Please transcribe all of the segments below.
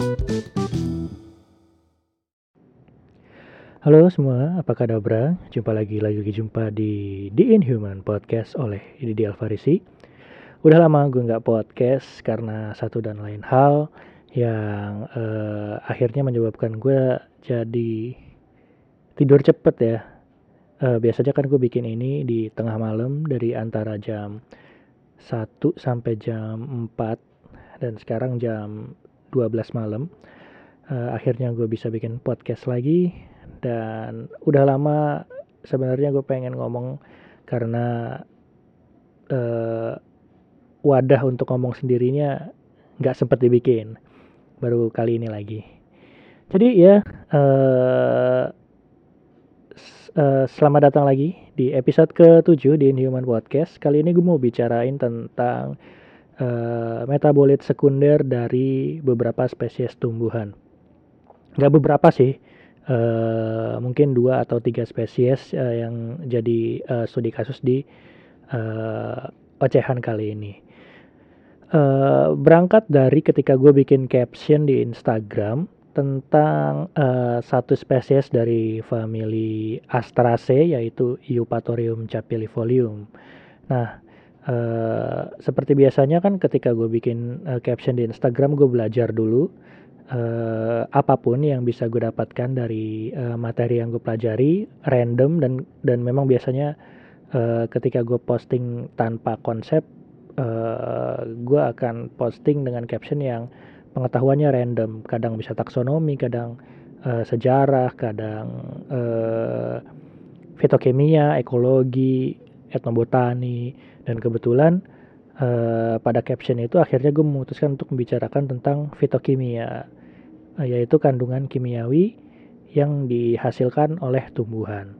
Halo semua, apa kabar? Jumpa lagi lagi jumpa di The Inhuman Podcast oleh Didi Alfarisi. Udah lama gue nggak podcast karena satu dan lain hal yang uh, akhirnya menyebabkan gue jadi tidur cepet ya. Uh, biasanya kan gue bikin ini di tengah malam dari antara jam 1 sampai jam 4 dan sekarang jam 12 malam. Uh, akhirnya gue bisa bikin podcast lagi. Dan udah lama sebenarnya gue pengen ngomong karena uh, wadah untuk ngomong sendirinya nggak sempet dibikin. Baru kali ini lagi. Jadi ya uh, uh, selamat datang lagi di episode ke-7 di Inhuman Podcast. Kali ini gue mau bicarain tentang uh, metabolit sekunder dari beberapa spesies tumbuhan nggak beberapa sih uh, mungkin dua atau tiga spesies uh, yang jadi uh, studi kasus di uh, ocehan kali ini. Uh, berangkat dari ketika gue bikin caption di Instagram tentang uh, satu spesies dari famili Astraceae yaitu Eupatorium capillifolium. Nah, uh, seperti biasanya kan ketika gue bikin uh, caption di Instagram gue belajar dulu uh, apa pun yang bisa gue dapatkan dari uh, materi yang gue pelajari random dan dan memang biasanya uh, ketika gue posting tanpa konsep uh, gue akan posting dengan caption yang pengetahuannya random. Kadang bisa taksonomi kadang uh, sejarah kadang uh, fitokimia ekologi etnobotani dan kebetulan uh, pada caption itu akhirnya gue memutuskan untuk membicarakan tentang fitokimia Eh, yaitu kandungan kimiawi yang dihasilkan oleh tumbuhan.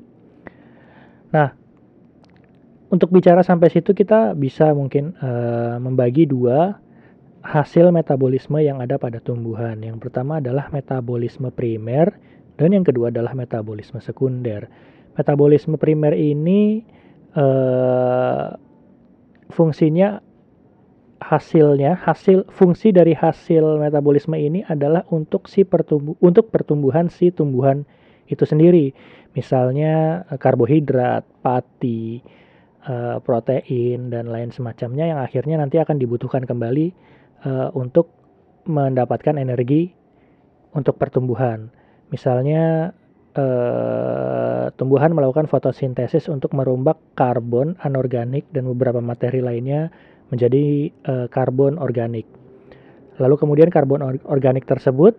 Nah, untuk bicara sampai situ kita bisa mungkin uh, membagi dua hasil metabolisme yang ada pada tumbuhan. Yang pertama adalah metabolisme primer dan yang kedua adalah metabolisme sekunder. Metabolisme primer ini uh, fungsinya hasilnya hasil fungsi dari hasil metabolisme ini adalah untuk si pertumbuh untuk pertumbuhan si tumbuhan itu sendiri. Misalnya eh, karbohidrat pati uh, protein dan lain semacamnya yang akhirnya nanti akan dibutuhkan kembali untuk mendapatkan energi untuk pertumbuhan. Misalnya uh, tumbuhan melakukan fotosintesis untuk merombak karbon anorganik dan beberapa materi lainnya menjadi uh, karbon organik. Lalu kemudian karbon or organik tersebut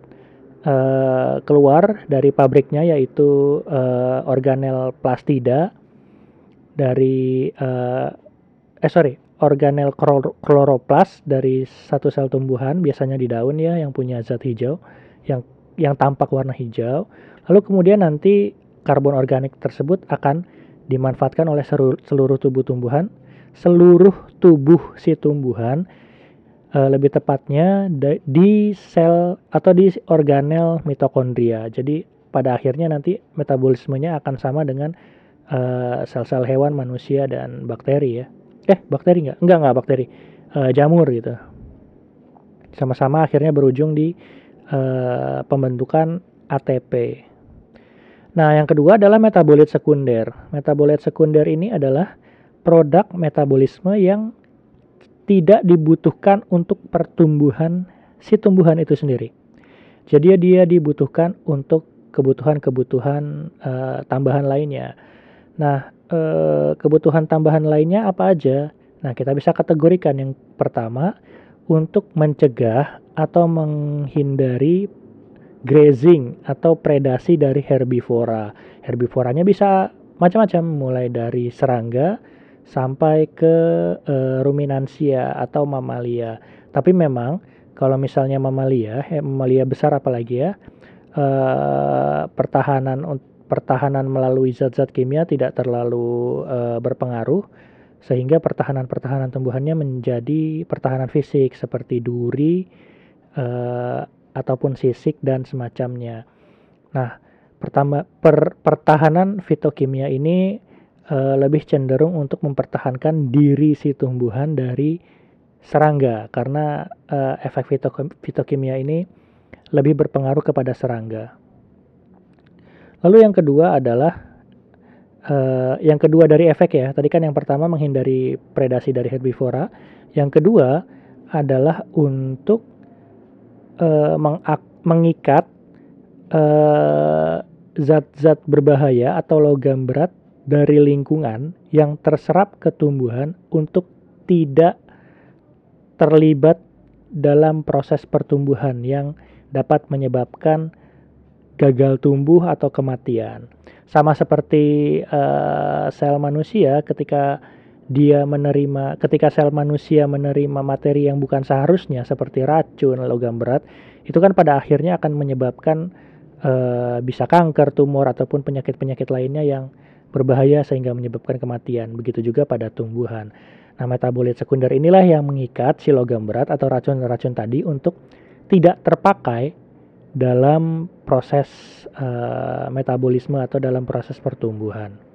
uh, keluar dari pabriknya yaitu organel plastida dari eh sorry organel kloroplast dari satu sel tumbuhan biasanya di daun ya yang punya zat hijau yang yang tampak warna hijau. Lalu kemudian nanti karbon organik tersebut akan dimanfaatkan oleh seluruh tubuh tumbuhan seluruh tubuh si tumbuhan uh, lebih tepatnya di sel atau di organel mitokondria. Jadi pada akhirnya nanti metabolismenya akan sama dengan eh, sel-sel hewan, manusia dan bakteri ya. Eh, bakteri enggak? Enggak, enggak bakteri. Uh, jamur gitu. Sama-sama akhirnya berujung di pembentukan ATP. Nah, yang kedua adalah metabolit sekunder. Metabolit sekunder ini adalah produk metabolisme yang tidak dibutuhkan untuk pertumbuhan si tumbuhan itu sendiri. Jadi dia dibutuhkan untuk kebutuhan-kebutuhan uh, tambahan lainnya. Nah, uh, kebutuhan tambahan lainnya apa aja? Nah, kita bisa kategorikan yang pertama untuk mencegah atau menghindari grazing atau predasi dari herbivora. Herbivoranya bisa macam-macam mulai dari serangga, sampai ke uh, ruminansia atau mamalia. Tapi memang kalau misalnya mamalia, mamalia besar apalagi ya, uh, pertahanan pertahanan melalui zat-zat kimia tidak terlalu uh, berpengaruh sehingga pertahanan-pertahanan tumbuhannya menjadi pertahanan fisik seperti duri ataupun sisik dan semacamnya. Nah, pertama per, pertahanan fitokimia ini uh, lebih cenderung untuk mempertahankan diri si tumbuhan dari serangga karena uh, efek fitokimia ini lebih berpengaruh kepada serangga. Lalu yang kedua adalah uh, yang kedua dari efek ya. Tadi kan yang pertama menghindari predasi dari herbivora. Yang kedua adalah untuk uh, mengikat zat-zat uh, berbahaya atau logam berat dari lingkungan yang terserap ke tumbuhan untuk tidak terlibat dalam proses pertumbuhan yang dapat menyebabkan gagal tumbuh atau kematian. Sama seperti uh, sel manusia ketika dia menerima ketika sel manusia menerima materi yang bukan seharusnya seperti racun, logam berat, itu kan pada akhirnya akan menyebabkan uh, bisa kanker, tumor ataupun penyakit-penyakit lainnya yang berbahaya sehingga menyebabkan kematian. Begitu juga pada tumbuhan. Nah, metabolit sekunder inilah yang mengikat si logam berat atau racun-racun tadi untuk tidak terpakai dalam proses uh, metabolisme atau dalam proses pertumbuhan.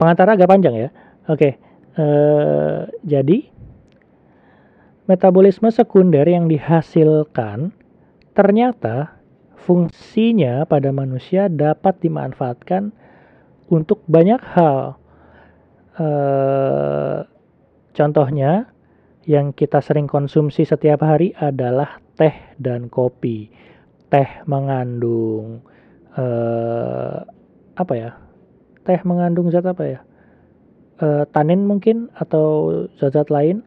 Pengantar agak panjang ya. Oke, uh, jadi metabolisme sekunder yang dihasilkan ternyata fungsinya pada manusia dapat dimanfaatkan untuk banyak hal Eh, contohnya yang kita sering konsumsi setiap hari adalah teh dan kopi. Teh mengandung uh, apa ya? Teh mengandung zat apa ya? Uh, tanin mungkin atau zat-zat lain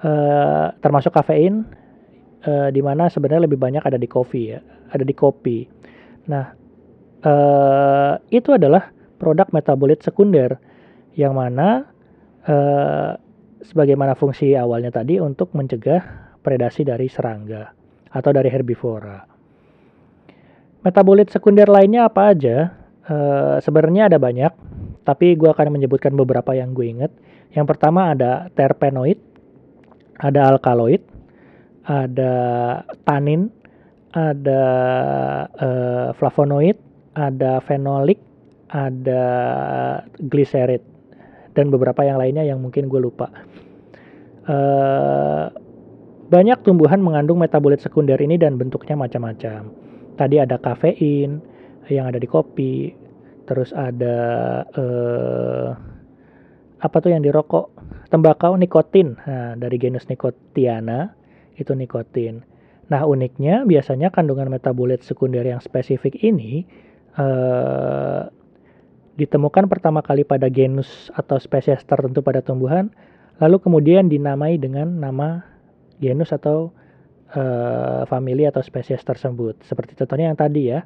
uh, termasuk kafein uh, di mana sebenarnya lebih banyak ada di kopi ya, ada di kopi. Nah, uh, itu adalah produk metabolit sekunder yang mana eh, sebagaimana fungsi awalnya tadi untuk mencegah predasi dari serangga atau dari herbivora. Metabolit sekunder lainnya apa aja? Eh, sebenarnya ada banyak, tapi gue akan menyebutkan beberapa yang gue inget. Yang pertama ada terpenoid, ada alkaloid, ada tanin, ada uh, flavonoid, ada fenolik, ada gliserid dan beberapa yang lainnya yang mungkin gue lupa. Uh, banyak tumbuhan mengandung metabolit sekunder ini dan bentuknya macam-macam. Tadi ada kafein yang ada di kopi, terus ada uh, apa tuh yang di rokok, tembakau nikotin nah, dari genus Nicotiana itu nikotin. Nah uniknya biasanya kandungan metabolit sekunder yang spesifik ini uh, ditemukan pertama kali pada genus atau spesies tertentu pada tumbuhan, lalu kemudian dinamai dengan nama genus atau uh, famili atau spesies tersebut. Seperti contohnya yang tadi ya,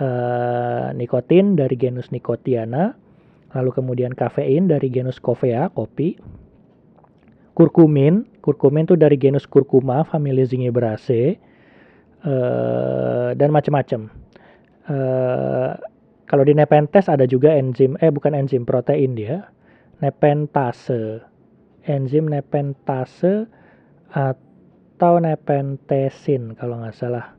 uh, nikotin dari genus Nicotiana, lalu kemudian kafein dari genus Coffea, kopi, kurkumin, kurkumin itu dari genus Curcuma, famili Zingiberaceae, uh, dan macam-macam. Uh, kalau di Nepenthes ada juga enzim, eh bukan enzim, protein dia. Nepentase. Enzim nepentase atau nepentesin kalau nggak salah.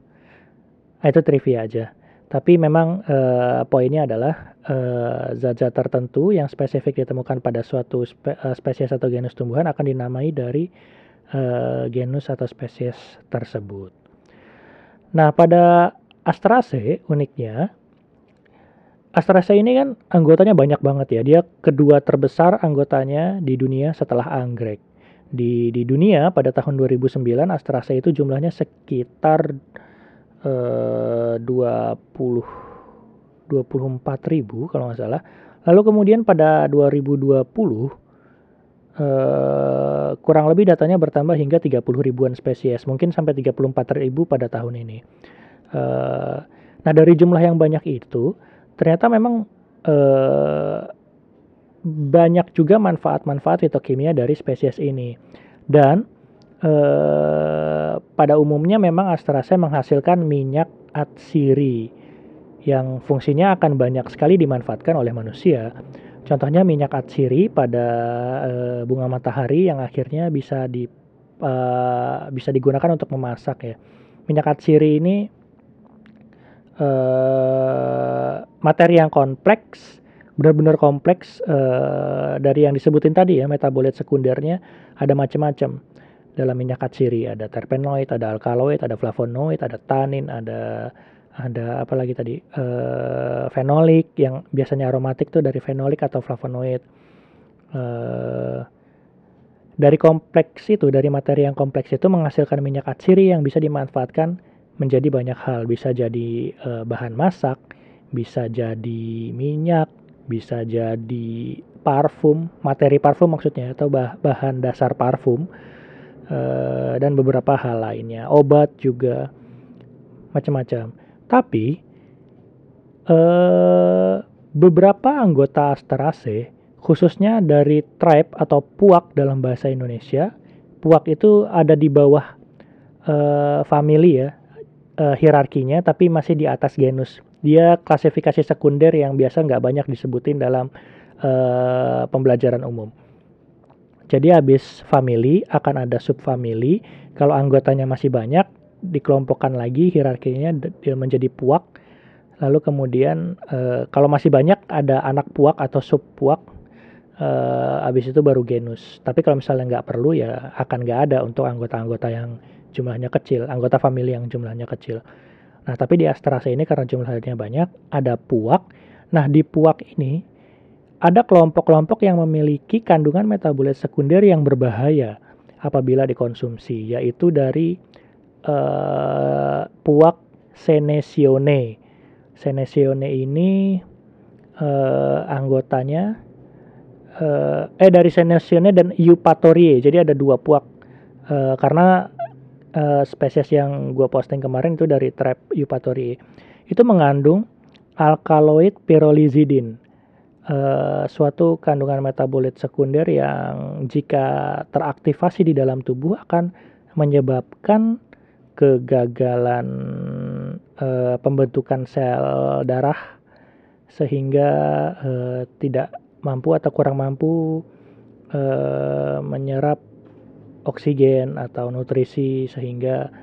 Nah, itu trivia aja. Tapi memang uh, poinnya adalah uh, zat-zat tertentu yang spesifik ditemukan pada suatu spe, uh, spesies atau genus tumbuhan akan dinamai dari uh, genus atau spesies tersebut. Nah, pada Astraceae uniknya AstraZeneca ini kan anggotanya banyak banget ya. Dia kedua terbesar anggotanya di dunia setelah anggrek. Di di dunia pada tahun 2009 AstraZeneca itu jumlahnya sekitar eh, 20 24 ribu kalau nggak salah. Lalu kemudian pada 2020 eh, kurang lebih datanya bertambah hingga 30 ribuan spesies, mungkin sampai 34 ribu pada tahun ini. Eh, nah dari jumlah yang banyak itu ternyata memang eh, banyak juga manfaat-manfaat fitokimia dari spesies ini dan eh, pada umumnya memang astrase menghasilkan minyak atsiri yang fungsinya akan banyak sekali dimanfaatkan oleh manusia. Contohnya minyak atsiri pada e, bunga matahari yang akhirnya bisa di e, bisa digunakan untuk memasak ya. Minyak atsiri ini uh, materi yang kompleks benar-benar kompleks uh, dari yang disebutin tadi ya metabolit sekundernya ada macam-macam dalam minyak atsiri ada terpenoid, ada alkaloid, ada flavonoid, ada tanin, ada ada apa lagi tadi? Uh, fenolik yang biasanya aromatik tuh dari fenolik atau flavonoid. Uh, dari kompleks itu dari materi yang kompleks itu menghasilkan minyak atsiri yang bisa dimanfaatkan menjadi banyak hal. Bisa jadi uh, bahan masak bisa jadi minyak bisa jadi parfum materi parfum maksudnya atau bah bahan dasar parfum uh, dan beberapa hal lainnya obat juga macam-macam tapi eh, beberapa anggota Asterase, khususnya dari tribe atau puak dalam bahasa Indonesia, puak itu ada di bawah eh, family ya, eh, hierarkinya, tapi masih di atas genus. Dia klasifikasi sekunder yang biasa nggak banyak disebutin dalam eh, pembelajaran umum. Jadi habis family akan ada subfamily. Kalau anggotanya masih banyak, dikelompokkan lagi hierarkinya menjadi puak. Lalu kemudian e, kalau masih banyak ada anak puak atau sub puak e, habis itu baru genus. Tapi kalau misalnya nggak perlu ya akan nggak ada untuk anggota-anggota yang jumlahnya kecil anggota famili yang jumlahnya kecil. Nah tapi di astrase ini karena jumlahnya banyak ada puak. Nah di puak ini ada kelompok-kelompok yang memiliki kandungan metabolit sekunder yang berbahaya apabila dikonsumsi yaitu dari uh, puak Senesione. Senesione ini uh, anggotanya uh, eh dari Senesione dan Eupatorie. Jadi ada dua puak uh, karena uh, spesies yang gue posting kemarin itu dari tribe Eupatorie. Itu mengandung alkaloid pyrrolizidin. Uh, suatu kandungan metabolit sekunder yang jika teraktivasi di dalam tubuh akan menyebabkan kegagalan uh, pembentukan sel darah sehingga uh, tidak mampu atau kurang mampu uh, menyerap oksigen atau nutrisi sehingga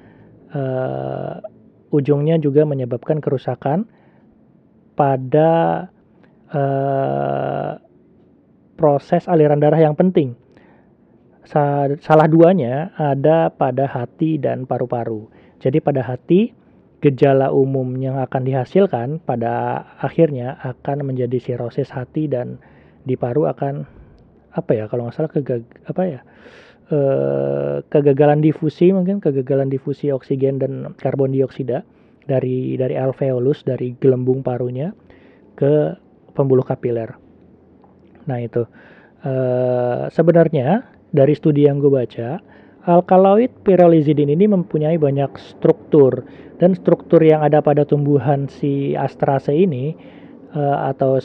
uh, ujungnya juga menyebabkan kerusakan pada uh, proses aliran darah yang penting salah duanya ada pada hati dan paru-paru. Jadi pada hati gejala umum yang akan dihasilkan pada akhirnya akan menjadi sirosis hati dan di paru akan apa ya kalau nggak salah kegag apa ya e, kegagalan difusi mungkin kegagalan difusi oksigen dan karbon dioksida dari dari alveolus dari gelembung parunya ke pembuluh kapiler. Nah itu e, sebenarnya dari studi yang gue baca, alkaloid pyrrolizidin ini mempunyai banyak struktur dan struktur yang ada pada tumbuhan si astrase ini uh, atau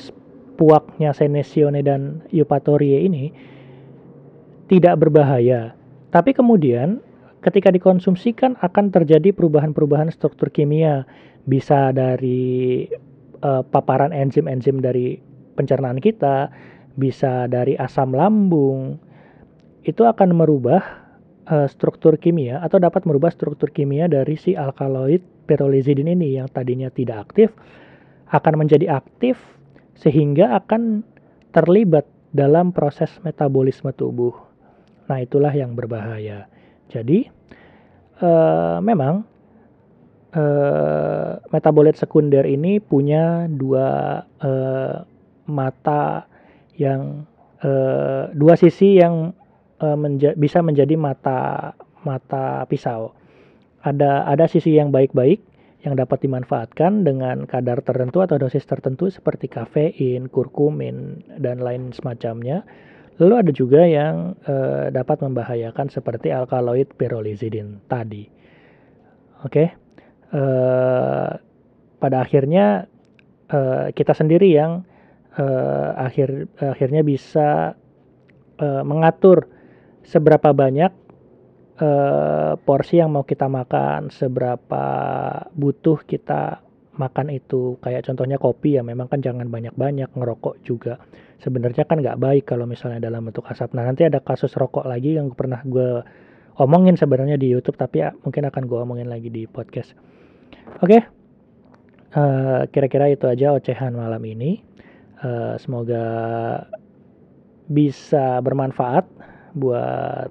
puaknya Senesione dan Eupatorie ini tidak berbahaya. Tapi kemudian ketika dikonsumsikan akan terjadi perubahan-perubahan struktur kimia bisa dari uh, paparan enzim-enzim dari pencernaan kita, bisa dari asam lambung, itu akan merubah uh, struktur kimia atau dapat merubah struktur kimia dari si alkaloid pyrrolizidin ini yang tadinya tidak aktif akan menjadi aktif sehingga akan terlibat dalam proses metabolisme tubuh. Nah, itulah yang berbahaya. Jadi, uh, memang uh, metabolit sekunder ini punya dua uh, mata yang uh, dua sisi yang uh, menja bisa menjadi mata mata pisau. Ada ada sisi yang baik-baik yang dapat dimanfaatkan dengan kadar tertentu atau dosis tertentu seperti kafein, kurkumin dan lain semacamnya. Lalu ada juga yang uh, dapat membahayakan seperti alkaloid pyrrolizidin tadi. Oke. Okay? Eh, pada akhirnya uh, kita sendiri yang uh, akhir akhirnya bisa uh, mengatur seberapa banyak uh, porsi yang mau kita makan, seberapa butuh kita makan itu. Kayak contohnya kopi ya, memang kan jangan banyak-banyak ngerokok juga. Sebenarnya kan nggak baik kalau misalnya dalam bentuk asap. Nah nanti ada kasus rokok lagi yang pernah gue omongin sebenarnya di YouTube, tapi ya mungkin akan gue omongin lagi di podcast. Oke, okay. uh, eh, kira-kira itu aja ocehan malam ini. Uh, semoga bisa bermanfaat buat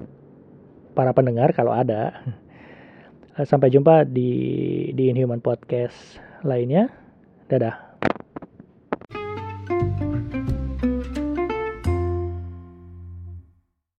para pendengar kalau ada. Sampai jumpa di di Inhuman Podcast lainnya. Dadah.